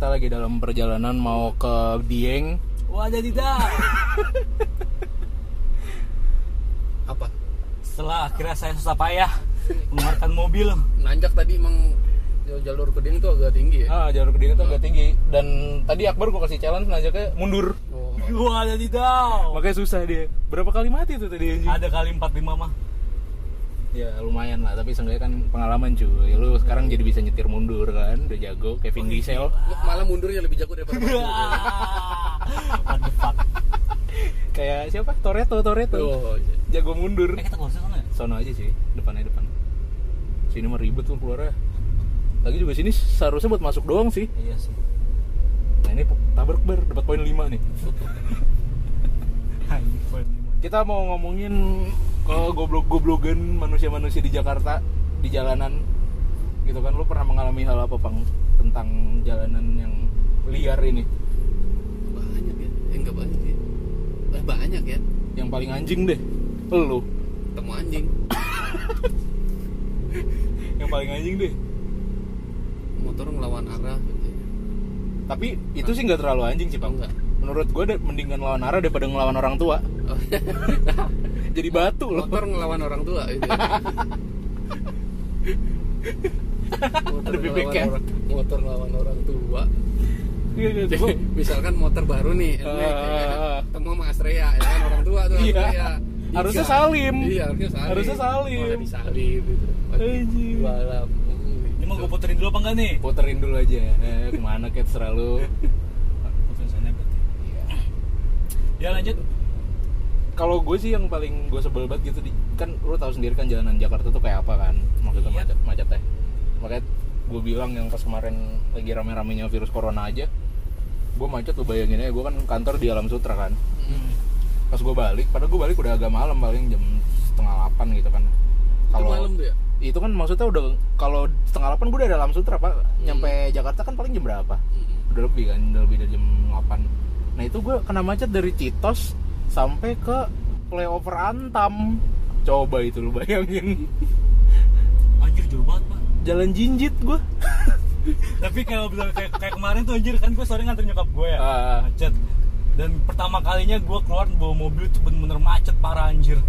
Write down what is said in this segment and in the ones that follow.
kita lagi dalam perjalanan mau ke Dieng. Wadah tidak. Apa? Setelah akhirnya saya susah payah mengeluarkan mobil. Nanjak tadi emang jalur keding itu agak tinggi ya. Ah, jalur ke Dieng itu agak tinggi dan tadi Akbar gua kasih challenge nanjaknya mundur. Oh. Wadah tidak. Makanya susah dia. Berapa kali mati tuh tadi? Ada kali 45 mah. Ya lumayan lah, tapi seenggaknya kan pengalaman cuy. Lu sekarang jadi bisa nyetir mundur kan, udah jago Kevin Diesel. Malah mundurnya lebih jago daripada maju. What the fuck? Kayak siapa? Toretto, Toretto. Oh, iya. Jago mundur. Eh kita keluar sana ya? Sono aja sih, depannya depan. Sini mah ribet tuh keluarnya. Lagi juga sini seharusnya buat masuk doang sih. Iya sih. Nah ini tabrak ber, dapat poin 5 nih. Anjing, poin lima. Kita mau ngomongin ke goblok-goblogan manusia-manusia di Jakarta di jalanan. Gitu kan lu pernah mengalami hal apa Pang tentang jalanan yang liar ini? Banyak ya. Eh, enggak banyak ya. Eh, banyak ya. Yang paling anjing deh. Lu. Temu anjing. Yang paling anjing deh. Motor ngelawan arah gitu. Tapi itu sih nggak terlalu anjing sih Oh, Bang. enggak. Menurut gue mendingan lawan arah daripada ngelawan orang tua. Oh, Jadi batu loh. motor ngelawan orang tua gitu. ya. motor Ada bebek ngelawan ya? orang, motor ngelawan orang tua. Iya, iya, Jadi, misalkan motor baru nih, naik, ya kan? ah, ketemu sama Astrea, ya kan orang tua tuh Iya. Astrea. Harusnya Iya. salim. Iya, harusnya salim. Harusnya salim. Malah disalim gitu. Walam. Ini mau gue puterin dulu apa enggak nih? Puterin dulu aja. Eh, ke mana? Puterin sana berarti. Ya lanjut. Kalau gue sih yang paling gue sebel banget gitu di kan lu tahu sendiri kan jalanan Jakarta tuh kayak apa kan maksudnya Iya. macet macetnya makanya gue bilang yang pas kemarin lagi rame-ramenya virus corona aja gue macet lu bayangin aja gue kan kantor di Alam Sutra kan Hmm. pas gue balik padahal gue balik udah agak malam paling jam setengah delapan gitu kan Itu malam tuh ya? itu kan maksudnya udah kalau setengah delapan gue udah di Alam Sutra pak nyampe Jakarta kan paling jam berapa Mm-mm. udah lebih kan udah lebih dari jam 8 nah itu gue kena macet dari Citos sampai ke flyover Antam coba itu lu bayangin Anjir jauh banget, Pak. jalan jinjit gue Tapi kalau kayak, kayak kemarin tuh anjir kan gue sore nganter nyokap gue ya. Ah. Macet. Dan pertama kalinya gue keluar bawa mobil tuh bener-bener macet parah anjir.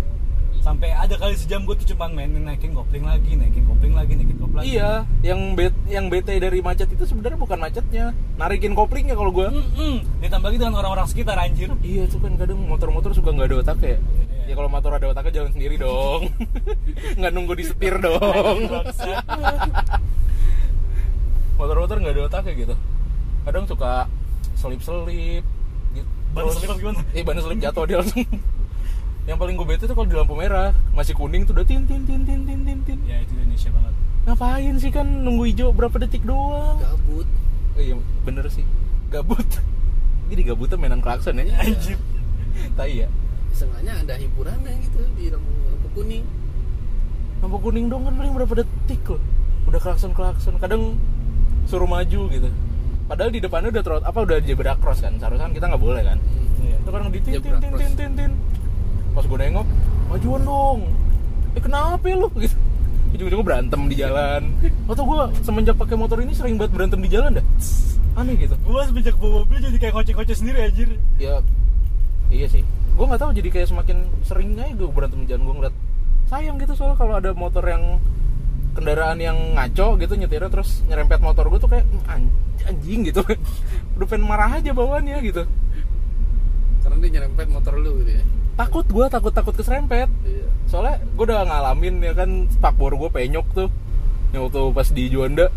Sampai ada kali sejam gue tuh cuman mainin naikin kopling lagi, naikin kopling lagi, naikin kopling lagi. iya yang bet yang bete dari macet itu sebenarnya bukan macetnya narikin koplingnya kalau gue Mm-mm. Ditambah lagi dengan orang-orang sekitar anjir. iya tuh kan kadang motor-motor suka nggak ada otak ya Iya. ya kalau motor ada otaknya jalan sendiri dong nggak nunggu disetir dong Bangsat. motor-motor nggak ada otaknya gitu kadang suka selip-selip gitu. Ban selip gimana? Eh ban selip jatuh dia langsung. Yang paling gue bete tuh kalau di lampu merah masih kuning tuh udah tin tin tin tin tin tin tin. Ya itu Indonesia banget. Ngapain sih kan nunggu hijau berapa detik doang? Gabut. Oh, iya bener sih. Gabut. Jadi gabutnya mainan klakson ya. Anjir. Tai ya. Sengaja ada hiburannya gitu di lampu, lampu kuning. Lampu kuning dong kan paling berapa detik loh. Udah klakson klakson. Kadang suruh maju gitu. Padahal di depannya udah trot apa udah zebra cross kan. Seharusnya kan kita nggak boleh kan. Iya. itu kan di tin tin tin tin tin tin pas gue nengok majuan dong. Eh kenapa lu? Gitu. Ujung-ujungnya berantem di jalan. Atau gue semenjak pakai motor ini sering banget berantem di jalan dah. Aneh gitu. Gue semenjak bawa mobil jadi kayak ngoceh-ngoceh sendiri anjir. ya iya sih. Gue nggak tahu jadi kayak semakin sering aja gue berantem di jalan. Gue ngeliat sayang gitu soalnya kalau ada motor yang kendaraan yang ngaco gitu nyetirnya terus nyerempet motor gue tuh kayak "Hmm, "Anj- anjing gitu. Udah pengen marah aja bawaannya gitu. Karena dia nyerempet motor lu gitu ya. Takut gue takut takut keserempet Iya. soalnya gue udah ngalamin ya kan spakbor gue penyok tuh yang waktu pas di Juanda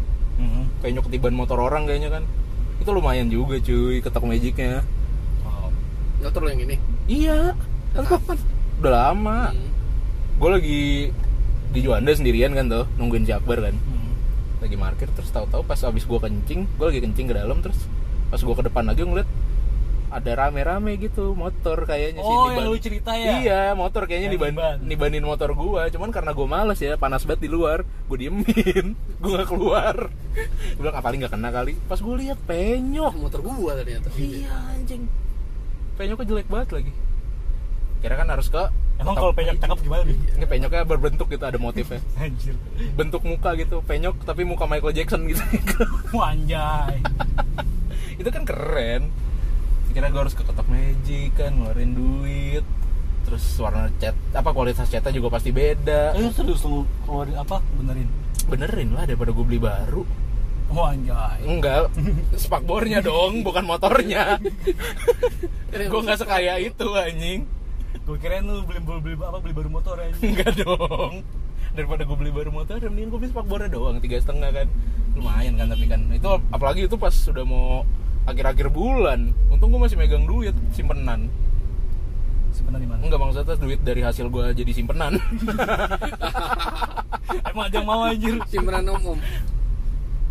penyok ketiban motor orang kayaknya kan itu lumayan juga cuy ketok magicnya Wow. Motor lu yang ini. iya kan kapan udah lama Hmm. gue lagi di Juanda sendirian kan tuh nungguin si Akbar kan Hmm. lagi parkir terus tahu-tahu pas abis gue kencing gue lagi kencing ke dalam terus pas gue ke depan lagi ngeliat ada rame-rame gitu motor kayaknya sih Oh, yang lu cerita ya? iya motor kayaknya niban. nibanin motor gua cuman karena gue males ya panas banget di luar gue diemin gue nggak keluar gue bilang apa nggak kena kali pas gue lihat penyok motor gua ternyata. iya anjing penyoknya jelek banget lagi kira kan harus ke Emang kalau penyok cakep gimana nih? ini penyoknya berbentuk gitu ada motifnya Anjir. bentuk muka gitu penyok tapi muka Michael Jackson gitu Wah, anjay. itu kan keren kira gue harus ke kotak magic kan ngeluarin duit. Terus warna cat apa kualitas catnya juga pasti beda. Eh serius lu keluarin apa? Benerin. benerin lah daripada gue beli baru. Oh anjay. enggak spakbornya dong bukan motornya. Gue nggak sekaya itu anjing. Gue kirain lu beli beli, beli apa beli baru motor aja. enggak dong. Daripada gue beli baru motor mendingan gue beli spakbornya doang tiga setengah kan. Lumayan kan tapi kan. Itu apalagi itu pas sudah mau akhir-akhir bulan untung gue masih megang duit simpenan Sebenarnya di mana? enggak maksudnya duit dari hasil gue jadi simpenan Emang ada yang mau anjir. Simpenan umum.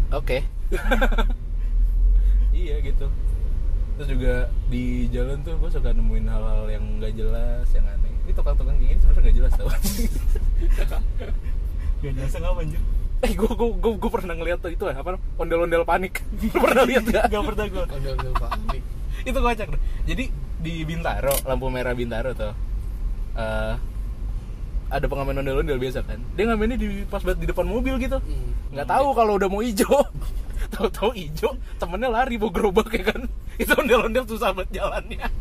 oke iya gitu terus juga di jalan tuh gue suka nemuin hal-hal yang nggak jelas yang aneh ini tukang-tukang kayak gini sebenarnya nggak jelas tau Gak jasa nggak anjir. eh gue gue gue gue pernah ngeliat tuh itu apa ondel-ondel panik. Lu pernah lihat gak Gak pernah gue. Udah udah panik. itu kocak deh. jadi di Bintaro lampu merah Bintaro tuh eh, ada pengamen ondel-ondel biasa kan? Dia ngamennya di pas banget di depan mobil gitu. Hmm. nggak tahu kalau udah mau hijau. Tahu-tahu hijau temennya lari bawa gerobak ya kan? Itu ondel-ondel susah banget jalannya.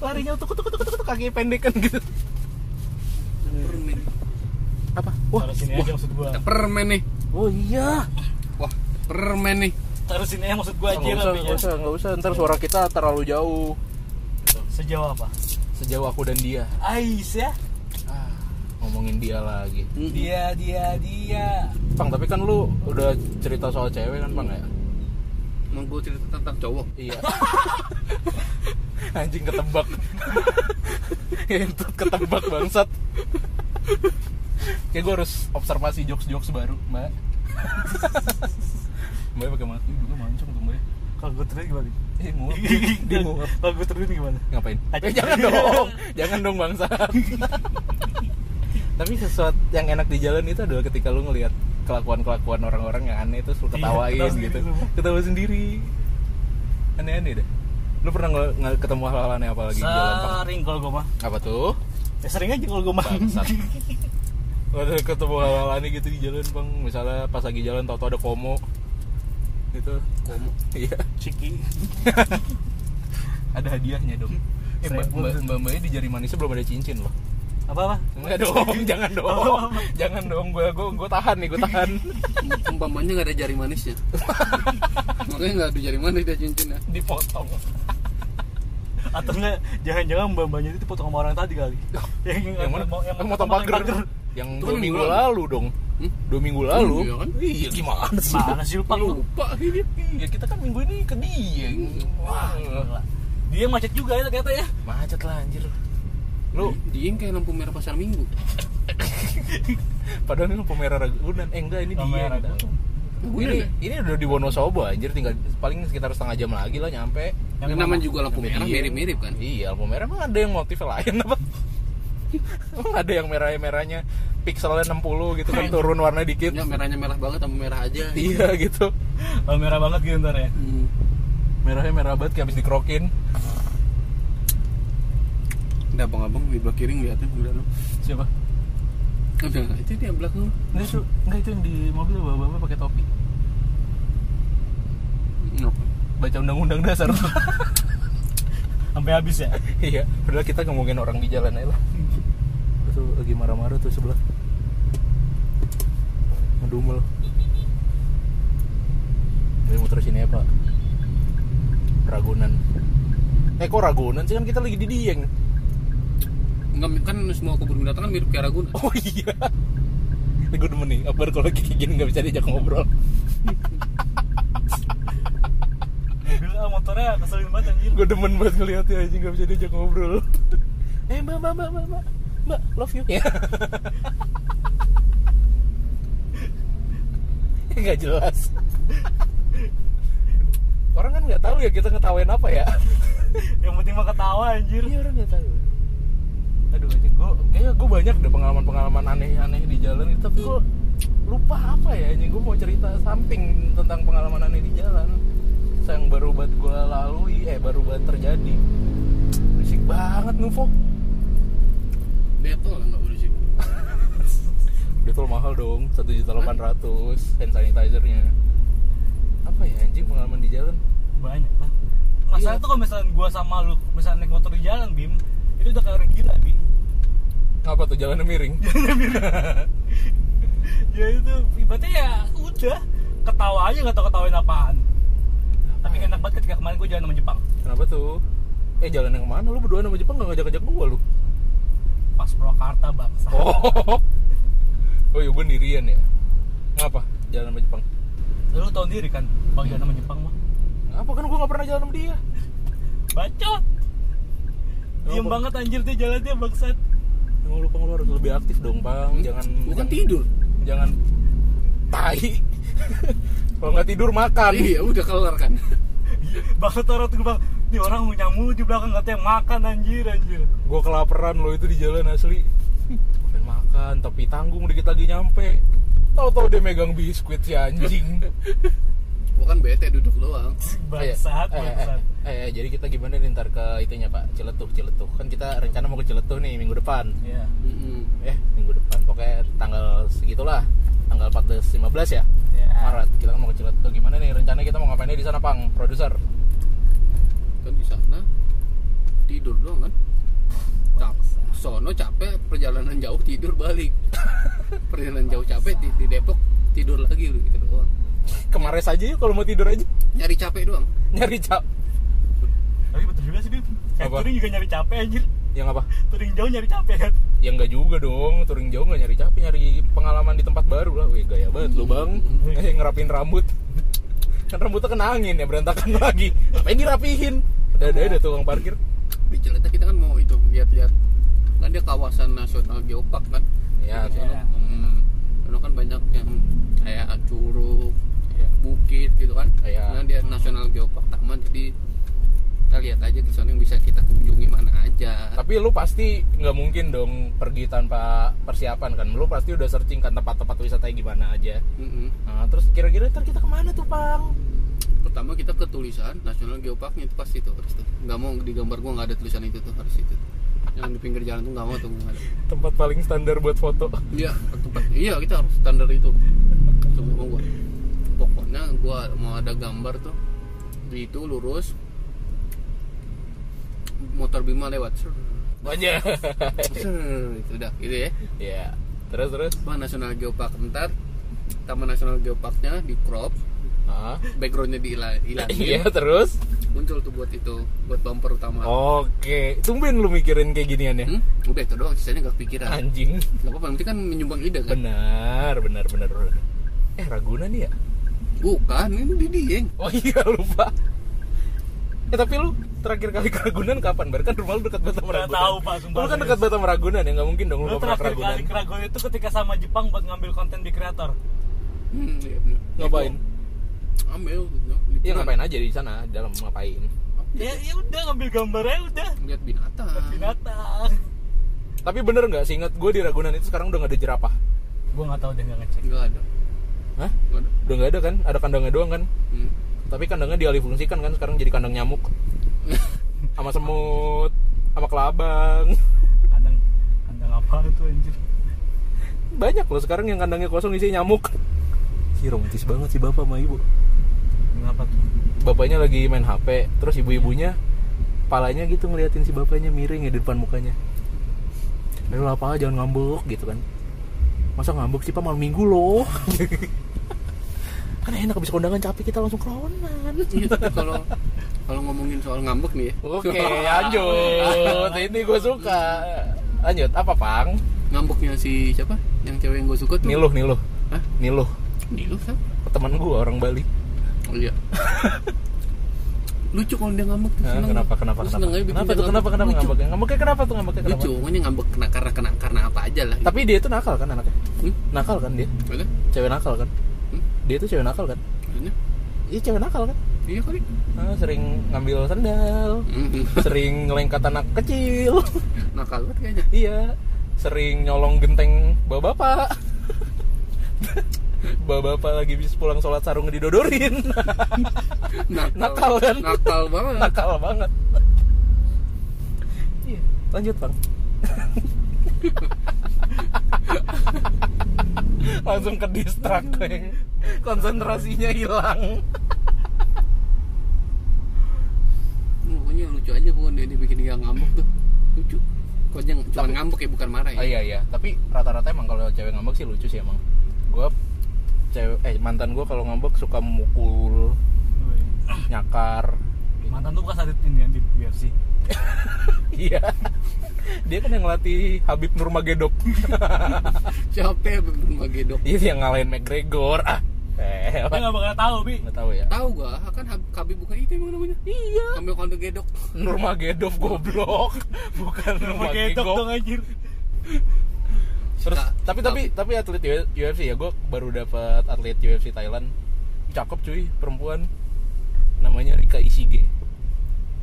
Larinya tuh tuh tuh tuh kaki pendek kan gitu Apa Taruh sini aja maksud gue. Permen nih. oh iya Wah, permen nih. Taruh sini aja maksud gue aja nggak usah nggak usah nggak usah ntar suara kita terlalu jauh Sejauh apa? sejauh aku dan dia Ais ya. ah, ngomongin dia lagi. Dia dia dia. Pang, tapi kan lu udah cerita soal cewek kan, Bang ya? Mau gue cerita tentang cowok. Iya. Anjing ketebak. Entut ketebak bangsat. Kayak gue harus observasi jokes-jokes baru, Mbak. Mbak pakai mati juga mancung tuh, Mbak. Kalau gue terus gimana? Eh, nguap. Dia nguap. Kalau gue terus gimana? Ngapain? Eh, jangan dong. jangan dong, bangsat. Tapi sesuatu yang enak di jalan itu adalah ketika lu ngelihat kelakuan-kelakuan orang-orang yang aneh terus lu Iya, ketawain ketawa sendiri gitu. semua. Ketawa sendiri. Aneh-aneh deh. Lu pernah nge- nge- ketemu hal-hal aneh apa lagi di jalan, Bang? Sering kalau gue mah. Apa tuh? Ya sering aja kalau gue mah. Ada ketemu hal-hal aneh gitu di jalan, Bang. Misalnya pas lagi jalan tau-tau ada komo. Gitu. Komo. Iya. Ciki. Ada hadiahnya dong. Eh, mbak, mbak, mbak, mbaknya di jari manisnya belum ada cincin loh. Apa apa? Enggak dong, jangan dong. jangan dong, gua gua gua tahan nih, gua tahan. Umpamanya nggak ada jari manisnya. Makanya nggak ada jari manis dia cincinnya. Dipotong. Atau enggak jangan-jangan mbak-mbaknya itu potong sama orang tadi kali. yang Yang mana? mau- Yang motong pagar. Yang Itu dua kan minggu minggu lalu dong. Hmm? Dua minggu lalu. Iya kan? Iya, gimana sih? Mana sih lupa lu? Lupa ini. Iya, kita kan minggu ini ke dia. Wah, gila. Dia macet juga ya ternyata ya. Macet lah anjir. Lu Dia kayak lampu merah pasar minggu. padahal ini lampu merah Ragunan. Eh enggak, ini Lampu dia. merah Ragunan. Gue Ini, ini udah di Wonosobo anjir, tinggal paling sekitar setengah jam lagi lah nyampe. Yang namanya juga lampu merah mirip-mirip kan. Iya, lampu merah emang ada yang motif lain apa? Emang ada yang merah-merahnya pixelnya 60 gitu kan turun warna dikit. Ya merahnya merah banget sama merah aja. Iya gitu. Oh, merah banget gitu ntar ya. Hmm. Merahnya merah banget kayak habis dikrokin. Ada abang-abang di belakang kiri ngeliatnya udah lu. Siapa? Udah itu dia belakang lu. Ini su, enggak itu yang di mobil bapak-bapak pakai topi. Baca undang-undang dasar. Sampai habis ya. iya, padahal kita ngomongin orang di jalan aja lah. Tuh lagi marah-marah tuh sebelah. Ngedumel. Dari muter sini ya, Pak. Ragunan. Eh kok Ragunan sih kan kita lagi di Dieng. Enggak kan semua kebun binatang kan mirip kayak Ragunan. Oh iya. Ini gue demen nih, kabar kalau kayak gini nggak bisa diajak ngobrol. Mobil ah, motornya keselin banget anjir. gue demen banget ngeliatnya aja nggak bisa diajak ngobrol. eh mbak mbak mbak mbak mbak love you. Ya. Nggak jelas. Orang kan nggak tahu ya kita ngetawain apa ya. Yang penting mah ketawa anjir. Iya orang nggak tahu. Aduh anjing gue, kayaknya gue banyak deh pengalaman-pengalaman aneh-aneh di jalan itu, tapi gue lupa apa ya anjing gue mau cerita samping tentang pengalaman aneh di jalan yang baru buat gue lalui, eh baru buat terjadi. Berisik banget Nuvo. Betul lah nggak berisik. Betul mahal dong, satu juta delapan ratus hand sanitizernya. Apa apa ya anjing pengalaman di jalan? Banyak lah. Masalah Iya. tuh kalau misalnya gua sama lu misalnya naik motor di jalan bim itu udah kayak gila bim. Ngapa tuh jalannya miring? Ya itu ibaratnya ya udah ketawa aja nggak tahu ketawain apaan. Tapi enak banget ketika kemarin gue jalan sama Jepang. Kenapa tuh? Eh jalan yang ke mana? Lu berdua sama Jepang nggak ngajak-ngajak gua lu pas Purwakarta bangsa. Oh. Oh iya gue ndirian ya. Ngapa? Jalan sama Jepang. Lu tau sendiri kan bang jalan sama Jepang mah? Ngapa? Kan gue nggak pernah jalan sama dia. Bacot. Diem Apa? banget anjir dia jalannya bangsat. Emang lu Pang, lu harus lebih aktif dong bang. Jangan bukan jangan- tidur. Jangan tai. Kalau nggak tidur makan. Iya udah kelar kan. Bangsat orang tuh bang ini orang mau nyamuk di belakang katanya makan anjir anjir. Gue kelaparan lo itu di jalan asli. Pengen makan tapi tanggung dikit lagi nyampe. Tahu-tahu dia megang biskuit si anjing. Gua kan bete duduk doang. Bangsat eh, eh, bangsat. eh, eh, jadi kita gimana nih ntar ke itunya pak? Ciletuh Ciletuh. Kan kita rencana mau ke Ciletuh nih minggu depan. Ya Mm-mm. eh minggu depan. Pokoknya tanggal segitulah. Tanggal 14 15 ya? Ya Maret. Kita kan mau ke Ciletuh. Gimana nih rencana kita mau ngapainnya di sana pang? Produser kan di sana. Tidur doang kan? Cap, sono capek perjalanan jauh tidur balik. Perjalanan jauh capek di, di Depok tidur lagi lu gitu doang. Kemarin saja yuk kalau mau tidur aja. Nyari capek doang. Nyari cap tapi betul juga sih kayak Apa? touring juga nyari capek anjir. Yang apa? Touring jauh nyari capek kan? Ya enggak juga dong touring jauh nggak nyari capek nyari pengalaman di tempat baru lah. Wih gaya banget lu bang. Eh, ngerapin rambut. Kan rambutnya kena angin ya berantakan lagi. Ngapain dirapihin udah ada ada tukang parkir. Di Cileta kita kan mau itu lihat-lihat. Kan dia kawasan nasional geopark kan? Ya, Di sono, ya. hmm, kan banyak yang kayak curug Ya. bukit gitu kan? Ya. nah dia nasional geopark taman jadi kita lihat aja di sana yang bisa kita kunjungi mana aja. Tapi lu pasti nggak mungkin dong pergi tanpa persiapan kan? Lu pasti udah searching kan tempat-tempat wisata gimana aja. Mm-mm. nah terus kira-kira ntar kita ke mana tuh pang pertama kita ke tulisan nasional geoparknya itu pasti tuh harus tuh nggak mau di gambar gua nggak ada tulisan itu tuh harus itu. Yang di pinggir jalan tuh nggak mau tuh nggak ada. Tempat paling standar buat foto. Iya tempat iya kita harus standar itu. Mau gua. Pokoknya gua mau ada gambar tuh di itu lurus. Motor bima lewat. Banyak. Itu udah gitu ya. Ya terus terus. Taman Nasional Geopark ntar. Taman Nasional Geoparknya di crop ah backgroundnya dihilangin iya terus muncul tuh buat itu buat bumper utama Oke, tumben lu mikirin kayak ginian ya? Hmm? udah itu doang sisanya gak kepikiran Anjing. Gak apa-apa, nanti kan menyumbang ide kan? Benar, benar, benar. Eh, Ragunan ya? Bukan, ini di Dieng Oh iya, lupa. Eh, tapi lu terakhir kali ke Ragunan kapan? Bar kan rumah lu dekat Nggak Ragunan. tahu, Pak, sumpah Lu kan dekat banget sama Ragunan ya, nggak mungkin dong lu pernah ke terakhir Ragunan. kali ke Ragunan itu ketika sama Jepang buat ngambil konten di kreator hmm, iya bener. Ngapain? Ambil gitu, Iya ngapain aja di sana, dalam ngapain? ya ya udah ngambil gambarnya udah Lihat binatang binatang Tapi bener nggak sih ingat gue di Ragunan itu sekarang udah nggak ada jerapah? gue nggak tahu deh nggak ngecek Enggak ada Hah? Nggak ada Udah nggak ada kan? Ada kandangnya doang kan? hmm. Tapi kandangnya dialih fungsikan kan sekarang jadi kandang nyamuk sama semut, sama kelabang. kandang kandang apa itu anjir banyak loh sekarang yang kandangnya kosong isi nyamuk si romantis banget sih bapak sama ibu kenapa tuh? Bapaknya lagi main HP terus ibu-ibunya palanya gitu ngeliatin si bapaknya miring ya di depan mukanya. Lah pak jangan ngambek gitu kan. Masa ngambek sih pak? Malam minggu loh. Kan enak habis kondangan capek kita langsung keronan Iya tapi kalau kalau ngomongin soal ngambek nih ya. Oke lanjut. Ini gue suka. Lanjut apa pang? Ngambeknya si siapa? Yang cewek yang gue suka tuh? Niluh niluh. Hah? niluh. Niluh kan? teman gue orang Bali iya. Lucu kalau dia ngambek tuh Nah, seneng. kenapa kenapa kenapa? seneng kenapa tuh kenapa kenapa Lucu. ngambeknya? Ngambeknya kenapa tuh ngambeknya kenapa? Lucu, pokoknya ngambek kena, karena, kena, karena apa aja lah. Tapi dia itu nakal kan anaknya? Hmm? nakal kan dia? Ada? cewek nakal kan? Hmm? dia tuh cewek nakal kan? Maksudnya? iya cewek nakal kan? Iya kali. Ah, sering ngambil sandal Hmm. sering ngelengkat anak kecil. Nakal banget kayaknya. Iya. Sering nyolong genteng bapak-bapak bapak-bapak lagi bisa pulang sholat sarung didodorin. Nakal, nakal kan? Nakal banget. Nakal banget. Iya lanjut bang. Langsung ke distrak kayak konsentrasinya hilang. Pokoknya lucu aja pokoknya dia, dia bikin dia ngambek tuh. Lucu. Kok cuma ngambek ya bukan marah ya. Oh, iya iya. Tapi rata-rata emang kalau cewek ngambek sih lucu sih emang. Gue cewek eh mantan gua kalau ngambek suka mukul, nyakar. mantan tuh bekas atlet ini yang di UFC Iya. Dia kan yang ngelatih Habib Nurmagedov. siapa ya Magedok Iya yang ngalahin McGregor. Ah. Eh, dia nggak bakal tahu bi nggak tahu ya. tahu gua kan Hab- Khabib bukan itu emang namanya Iya. Kamil Kondo Gedok Nurmagedov goblok. Bukan pakai dok dong anjir Terus Ka- tapi tapi tapi atlet UFC ya, gue baru dapat atlet UFC Thailand. Cakep cuy, perempuan. Namanya Rika Ishige.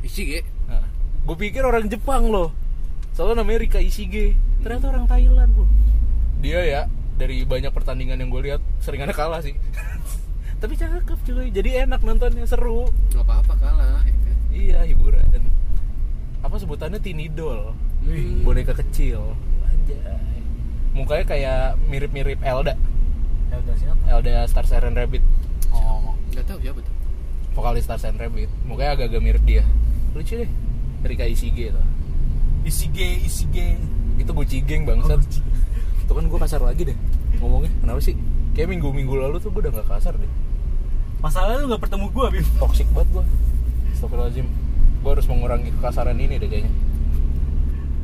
isi ge Nah, gue pikir orang Jepang loh. Soalnya namanya Rika Ishige. Ternyata orang Thailand. Uh. Dia ya dari banyak pertandingan yang gue lihat seringannya kalah sih. Tapi cakep cuy. Jadi enak nontonnya seru. nggak apa-apa kalah ya kan? Iya hiburan. Apa sebutannya tinidol? Hmm. Boneka kecil. Anjay. Mukanya kayak mirip-mirip Elda. ya udah siapa Elda Star Siren Rabbit. oh nggak tahu siapa tuh Vokalis Star Siren Rabbit. Mukanya agak-agak mirip dia. Lucu deh. Rika Ishige tuh. isi G isi G Itu Gucci Gang bangsat. Itu kan gue kasar lagi deh ngomongnya. Kenapa sih? Kayak minggu-minggu lalu tuh gue udah gak kasar deh. masalahnya lu nggak bertemu gua bim Toxic banget gue. Astagfirullahaladzim. Gue harus mengurangi kekasaran ini deh kayaknya.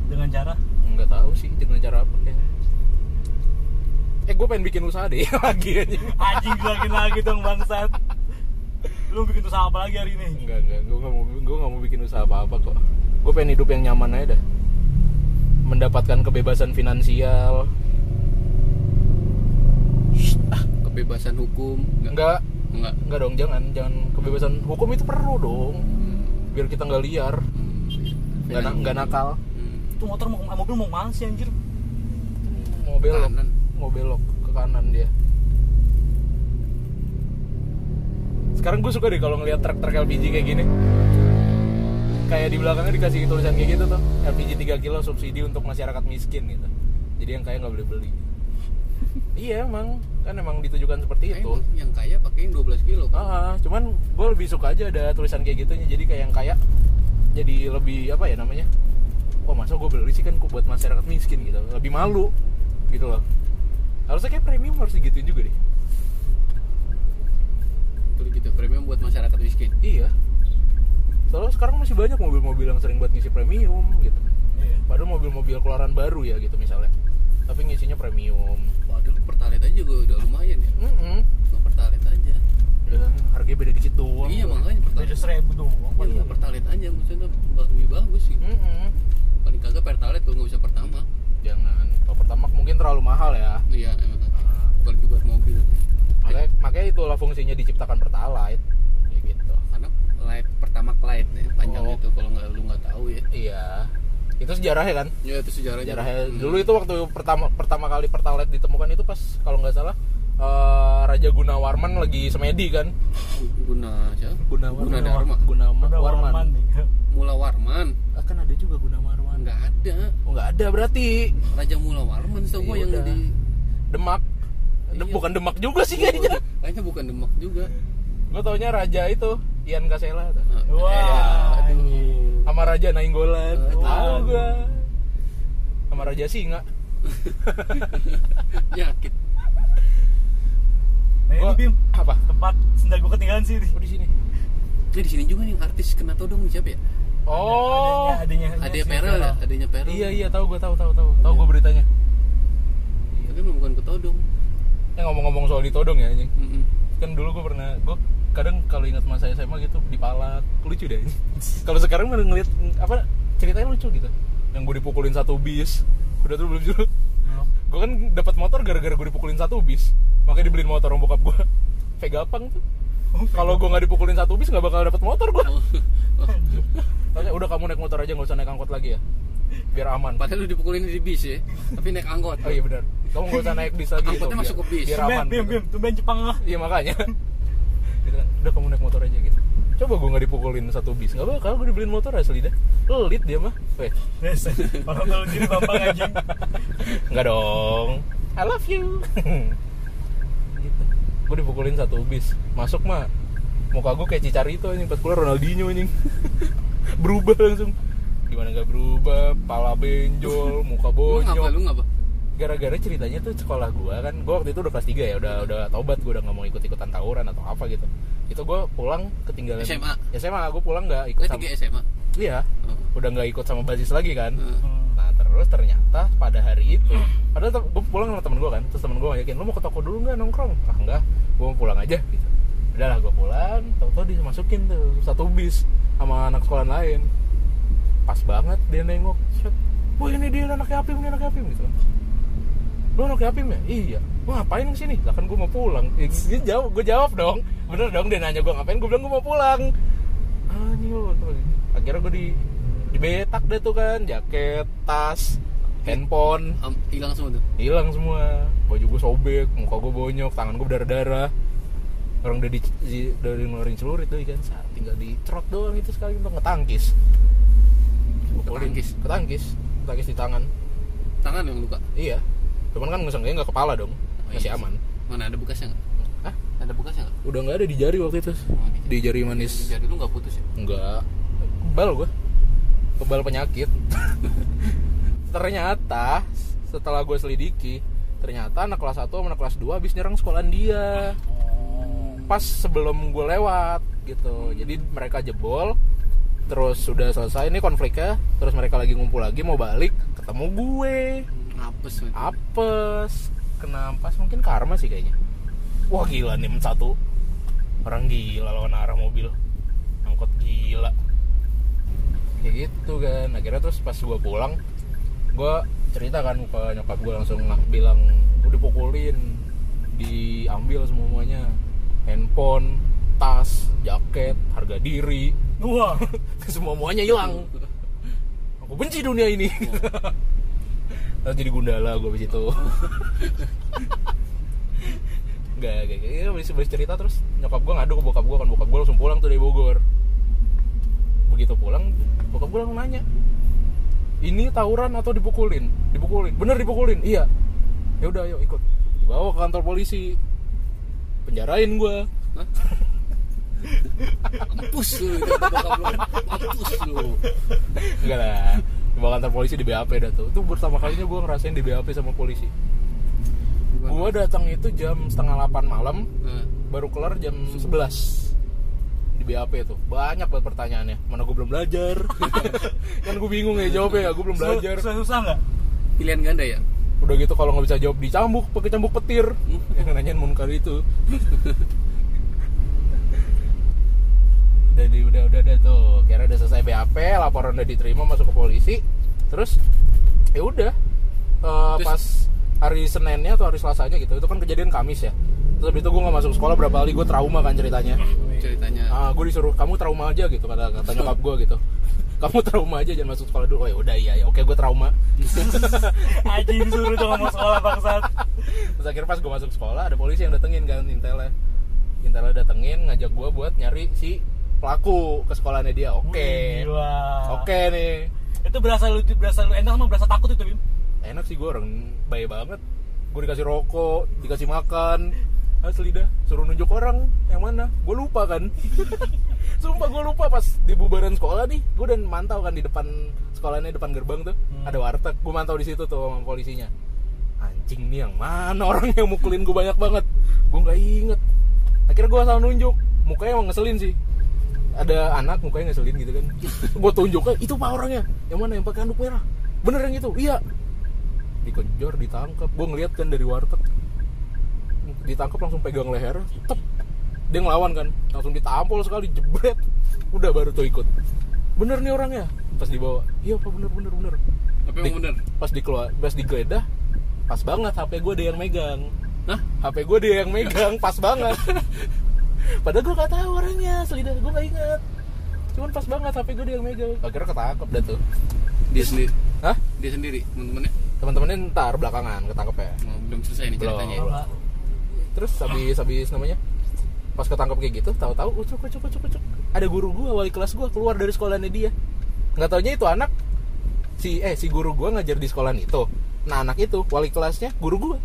dengan cara Nggak tahu sih dengan cara apa kayaknya. Eh gue pengen bikin usaha deh lagi aja. anjing lagi lagi dong bangsat lu bikin usaha apa lagi hari ini Enggak enggak, gue nggak mau gue nggak mau bikin usaha apa apa kok. Gue pengen hidup yang nyaman aja dah. Mendapatkan kebebasan finansial. Shh, ah, kebebasan hukum enggak enggak enggak dong jangan jangan kebebasan hukum itu perlu dong Hmm. biar kita nggak liar Hmm. nggak na- nggak nakal Hmm. itu motor mau mobil mau ke mana sih anjir mau belok Kanan. Mau belok ke kanan dia. Sekarang gue suka deh kalau ngeliat truk-truk LPG kayak gini. Kayak di belakangnya dikasih tulisan kayak gitu tuh LPG 3 kilo subsidi untuk masyarakat miskin gitu. Jadi yang kaya nggak boleh beli. Iya emang. Kan emang ditujukan seperti itu. yang kaya pakai yang 12 kilo. Kan? Ah, cuman gue lebih suka aja ada tulisan kayak gitunya. Jadi kayak yang kaya jadi lebih apa ya namanya oh masa gue beli sih kan buat masyarakat miskin gitu. Lebih malu gitu loh harusnya kayak premium harus digituin juga deh. Betul gitu premium buat masyarakat miskin. Iya. Soalnya sekarang masih banyak mobil-mobil yang sering buat ngisi premium gitu. Iya. Padahal mobil-mobil keluaran baru ya gitu misalnya. Tapi ngisinya premium. Waduh pertalite aja juga udah lumayan ya. Mm-mm. Nggak pertalite aja. Ya, harganya beda dikit doang. Iya makanya beda pertalite seribu doang. Iya nggak pertalite aja maksudnya lebih bagus sih. Mm-mm. Paling kagak pertalite kalau nggak bisa pertama. Jangan pertama mungkin terlalu mahal ya. Iya emang Ah. Apalagi buat mobil. Makanya makanya itulah fungsinya diciptakan pertalite kayak gitu. Karena light pertama light ya panjang Oh. itu kalau nggak lu nggak tahu ya. Iya. Itu sejarahnya kan? Ya itu sejarahnya. Sejarahnya. Hmm. dulu itu waktu pertama pertama kali pertalite ditemukan itu pas kalau nggak salah eh, Raja Gunawarman lagi semedi kan? Guna siapa? Guna Guna Dharma Guna Udah Warman Warman nih Mula Warman. Ah, kan ada juga Guna Warman nggak ada. Oh nggak ada berarti. Raja Mula Warman semua Iya yang udah. di Demak. De- Iya. bukan Demak juga sih kayaknya. kayaknya bukan Demak juga. Gue taunya Raja itu Ian Kasela. Ah, Wah, eh, aduh. Sama Raja Nainggolan. Aduh. tahu gua. sama Raja Singa. Nyakit nah ini Gua- bim. Apa? Tempat sendal gua ketinggalan sih. Oh di sini. Ya di sini juga nih artis kena todong siapa ya? Oh. Adanya adanya Adanya Perel ya, adanya Perel. iya iya tahu gua tahu tahu tahu. Tahu gua beritanya. Tapi memang bukan ketodong. ya ngomong-ngomong soal ditodong ya anjing. Kan dulu gua pernah gua kadang kalau ingat masa SMA gitu dipalak lucu deh kalau sekarang malah ngeliat apa ceritanya lucu gitu. Yang gue dipukulin satu bis. Udah tuh belum dulu Belum. gue kan dapat motor gara-gara gue dipukulin satu bis. Makanya dibeliin motor sama bokap gue Vegapunk tuh kalau gue nggak dipukulin satu bis nggak bakal dapat motor gue Oh. Makanya udah kamu naik motor aja nggak usah naik angkot lagi ya biar aman Padahal lu dipukulin di bis ya, tapi naik angkot. oh iya benar kamu nggak usah naik bis lagi Angkotnya biar- masuk ke bis. biar Bim, aman bim, bim, tuh bim Jepang lah. iya makanya gitu kan. udah kamu naik motor aja gitu coba gue nggak dipukulin satu bis nggak bakal gue dibeliin motor asli dah pelit dia mah Weh, Yes. Orang kalau diri bambang anjing. nggak dong I love you gue dipukulin satu bis masuk mah muka gue kayak Cicarito anjing pas keluar Ronaldinho anjing berubah langsung gimana nggak berubah pala benjol muka Lu ngapa? bonyok Lu ngapa? gara-gara ceritanya tuh sekolah gua kan gua waktu itu udah kelas 3 ya udah udah tobat gua udah nggak mau ikut-ikutan tawuran atau apa gitu itu gua pulang ketinggalan SMA? SMA gua pulang nggak ikut sama SMA. iya Oh. udah nggak ikut sama basis lagi kan. Hmm. Terus ternyata pada hari itu padahal gue pulang sama temen gue kan terus temen gue ngajakin lu mau ke toko dulu nggak nongkrong? Ah enggak gue mau pulang aja gitu. Udahlah gue pulang tau-tau dimasukin tuh satu bis sama anak sekolah lain. Pas banget dia nengok set wah ini dia anaknya Apim ini anaknya Apim gitu. Lu anaknya Apim ya iya. Lu ngapain di sini? Lah kan gue mau pulang. Dia jawab gue jawab dong. Bener dong dia nanya gue ngapain? Gue bilang gue mau pulang. Ini lu akhirnya gue di di betak deh tuh kan jaket tas handphone Hilang semua tuh. hilang semua baju gue sobek muka gue bonyok tangan gue berdarah darah orang udah di, di dari ngeluarin celurit tuh kan saat tinggal dicerot doang itu sekali untuk ngetangkis Ketangkis? ketangkis ketangkis di tangan Tangan yang luka. iya cuman kan nggak nggak kepala dong Oh, masih iya. aman Mana ada bekasnya nggak? Hah? Ada bekasnya nggak? udah nggak ada di jari waktu itu Oh, di jari manis Jadi lu nggak putus ya? Enggak Kebal gue Kebal penyakit. Ternyata Setelah gue selidiki Ternyata anak kelas 1 sama anak kelas 2 Habis nyerang sekolahan dia. Oh. Pas sebelum gue lewat Gitu. Jadi mereka jebol Terus sudah selesai nih konfliknya Terus mereka lagi ngumpul lagi mau balik Ketemu gue. Apes men. Apes. Kena ampas mungkin karma sih kayaknya. Wah gila nih satu. Orang gila lawan arah mobil. Angkot gila Kayak gitu kan. Akhirnya terus pas gue pulang Gue cerita kan ke nyokap gue langsung ng- bilang Udah pukulin Diambil semuanya. Handphone Tas Jaket Harga diri. Wah. semua muanya hilang. Aku benci dunia ini. Terus jadi gundala gue abis itu. Gak, gak, gak, ya, habis, habis cerita terus nyokap gue ngadu ke bokap gue kan. Bokap gue langsung pulang tuh dari Bogor begitu pulang bokap gue langsung nanya ini tawuran atau dipukulin? Dipukulin. Bener dipukulin. Iya. Ya udah ayo ikut. Dibawa ke kantor polisi. Penjarain gue? Mampus lu lu. Mampus lu. enggak lah. Dibawa kantor polisi di BAP dah tuh. Itu pertama kalinya gue ngerasain di BAP sama polisi. Gue datang itu jam setengah 8 malam Nah, baru kelar jam 11 di BAP itu banyak banget pertanyaannya. Mana gue belum belajar? Kan gue bingung ya jawabnya ya gue belum belajar. Susah susah nggak? pilihan ganda ya? udah gitu kalau nggak bisa jawab dicambuk pakai cambuk petir. Yang nanyain munkar itu. Udah di udah udah udah tuh. Kira udah selesai BAP laporan udah diterima masuk ke polisi. Terus ya udah. Eh, Terus- pas hari Seninnya atau hari Selasanya gitu itu kan kejadian Kamis ya terus habis itu gue nggak masuk sekolah berapa kali gue trauma kan ceritanya. Ceritanya. ah gue disuruh kamu trauma aja gitu kata kata nyokap gue gitu. Kamu trauma aja jangan masuk sekolah dulu. Oh ya udah iya ya oke gue trauma. Aji disuruh tuh ngomong sekolah bangsat. terus akhirnya pas gue masuk sekolah ada polisi yang datengin kan intelnya. Intelnya datengin ngajak gue buat nyari si pelaku ke sekolahnya dia. Oke. Gila. oke nih. Itu berasa lu berasa lu enak sama berasa takut itu, Bim. enak sih gue orang baik banget. Gue dikasih rokok dikasih makan asli dah suruh nunjuk orang yang mana? Gue lupa kan. Sumpah gue lupa pas di bubaran sekolah nih gue udah mantau kan di depan sekolahnya depan gerbang tuh Hmm. ada warteg. Gue mantau di situ tuh sama polisinya. Anjing nih yang mana orang yang mukulin gue banyak banget? Gue nggak inget. Akhirnya gue asal nunjuk. Mukanya emang ngeselin sih. Ada anak mukanya ngeselin gitu kan. Gue tunjuknya itu pak orangnya. Yang mana? Yang pakai handuk merah. Bener yang itu? Iya. Dikejar ditangkap. Gue ngeliat kan dari warteg ditangkap langsung pegang leher tep dia ngelawan kan langsung ditampol sekali jebret udah baru tuh ikut bener nih orangnya pas dibawa iya pak bener bener bener Tapi emang Di- bener. pas dikeluar pas digeledah pas banget HP gue dia yang megang Hah? HP gue dia yang megang pas banget padahal gue gak tahu orangnya selidar gue gak inget cuman pas banget HP gue dia yang megang akhirnya ketangkep dah tuh Dia sendiri. Hah? Dia sendiri, teman-temannya. teman-temannya ntar belakangan ketangkep ya belum selesai nih Belum. ceritanya. Terus habis habis namanya pas ketangkep kayak gitu tahu-tahu ucuk ucuk ucuk ucuk ada guru gua wali kelas gua keluar dari sekolahnya dia. Nggak taunya itu anak si eh si guru gua ngajar di sekolah itu. Nah anak itu wali kelasnya guru gua.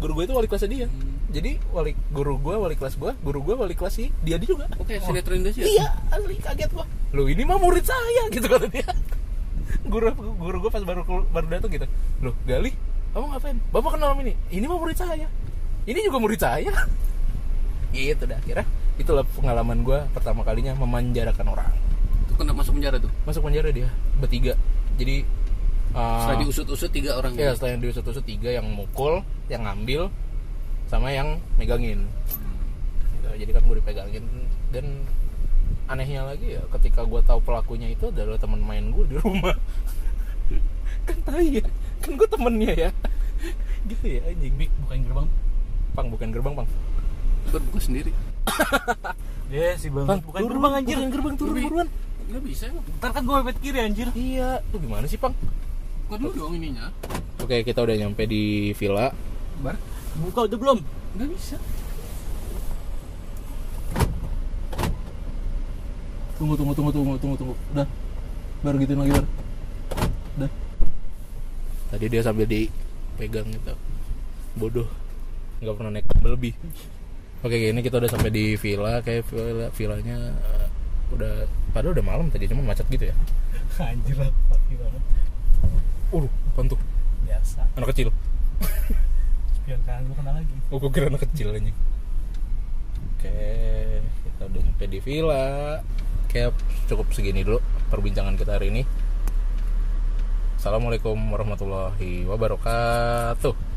Guru gua itu wali kelasnya dia. Jadi wali guru gua wali kelas gua guru gua wali kelas si dia dia juga. Oke, sinetron Indonesia. iya asli kaget gua. Lu ini mah murid saya gitu kata dia. Guru guru gue pas baru baru datang gitu loh gali kamu ngapain? Bapak kenal ini? Ini mah murid saya ini juga murid saya. Gitu dah kira itulah pengalaman gue pertama kalinya memanjarakan orang. Itu kena masuk penjara tuh. masuk penjara dia bertiga. Jadi uh, Setelah diusut-usut tiga orang. ya setelah diusut-usut tiga yang mukul yang ngambil sama yang megangin. Gitu, jadi kan gue dipegangin. Dan anehnya lagi ya ketika gue tahu pelakunya itu adalah teman main gue di rumah. Kan tai ya. Kan gue temennya ya. Gitu ya anjing. Bik, bukain gerbang. Pang bukan gerbang pang Berbuka sendiri. Ya si bang. pang Bukain gerbang anjir. bukain gerbang turun buruan Nggak bisa emang. Ntar kan gue mepet kiri anjir. iya tuh gimana sih pang Buka dulu dong ininya. oke kita udah nyampe di villa Bar. Buka udah belum? Nggak bisa. tunggu tunggu tunggu tunggu tunggu tunggu udah baru gituin lagi baru udah tadi dia sambil dipegang gitu bodoh nggak pernah naik kabel lebih. Oke ini kita udah sampai di villa kayak villa villanya eh, udah padahal udah malam tadi cuma macet gitu ya. Anjir lah, pagi banget. uh apaan tuh? Biasa. anak kecil. Spion kanan gue kena lagi. oh gue kira anak kecil anjing. Oke kita udah nyampe di villa. Kayak cukup segini dulu perbincangan kita hari ini. Assalamualaikum warahmatullahi wabarakatuh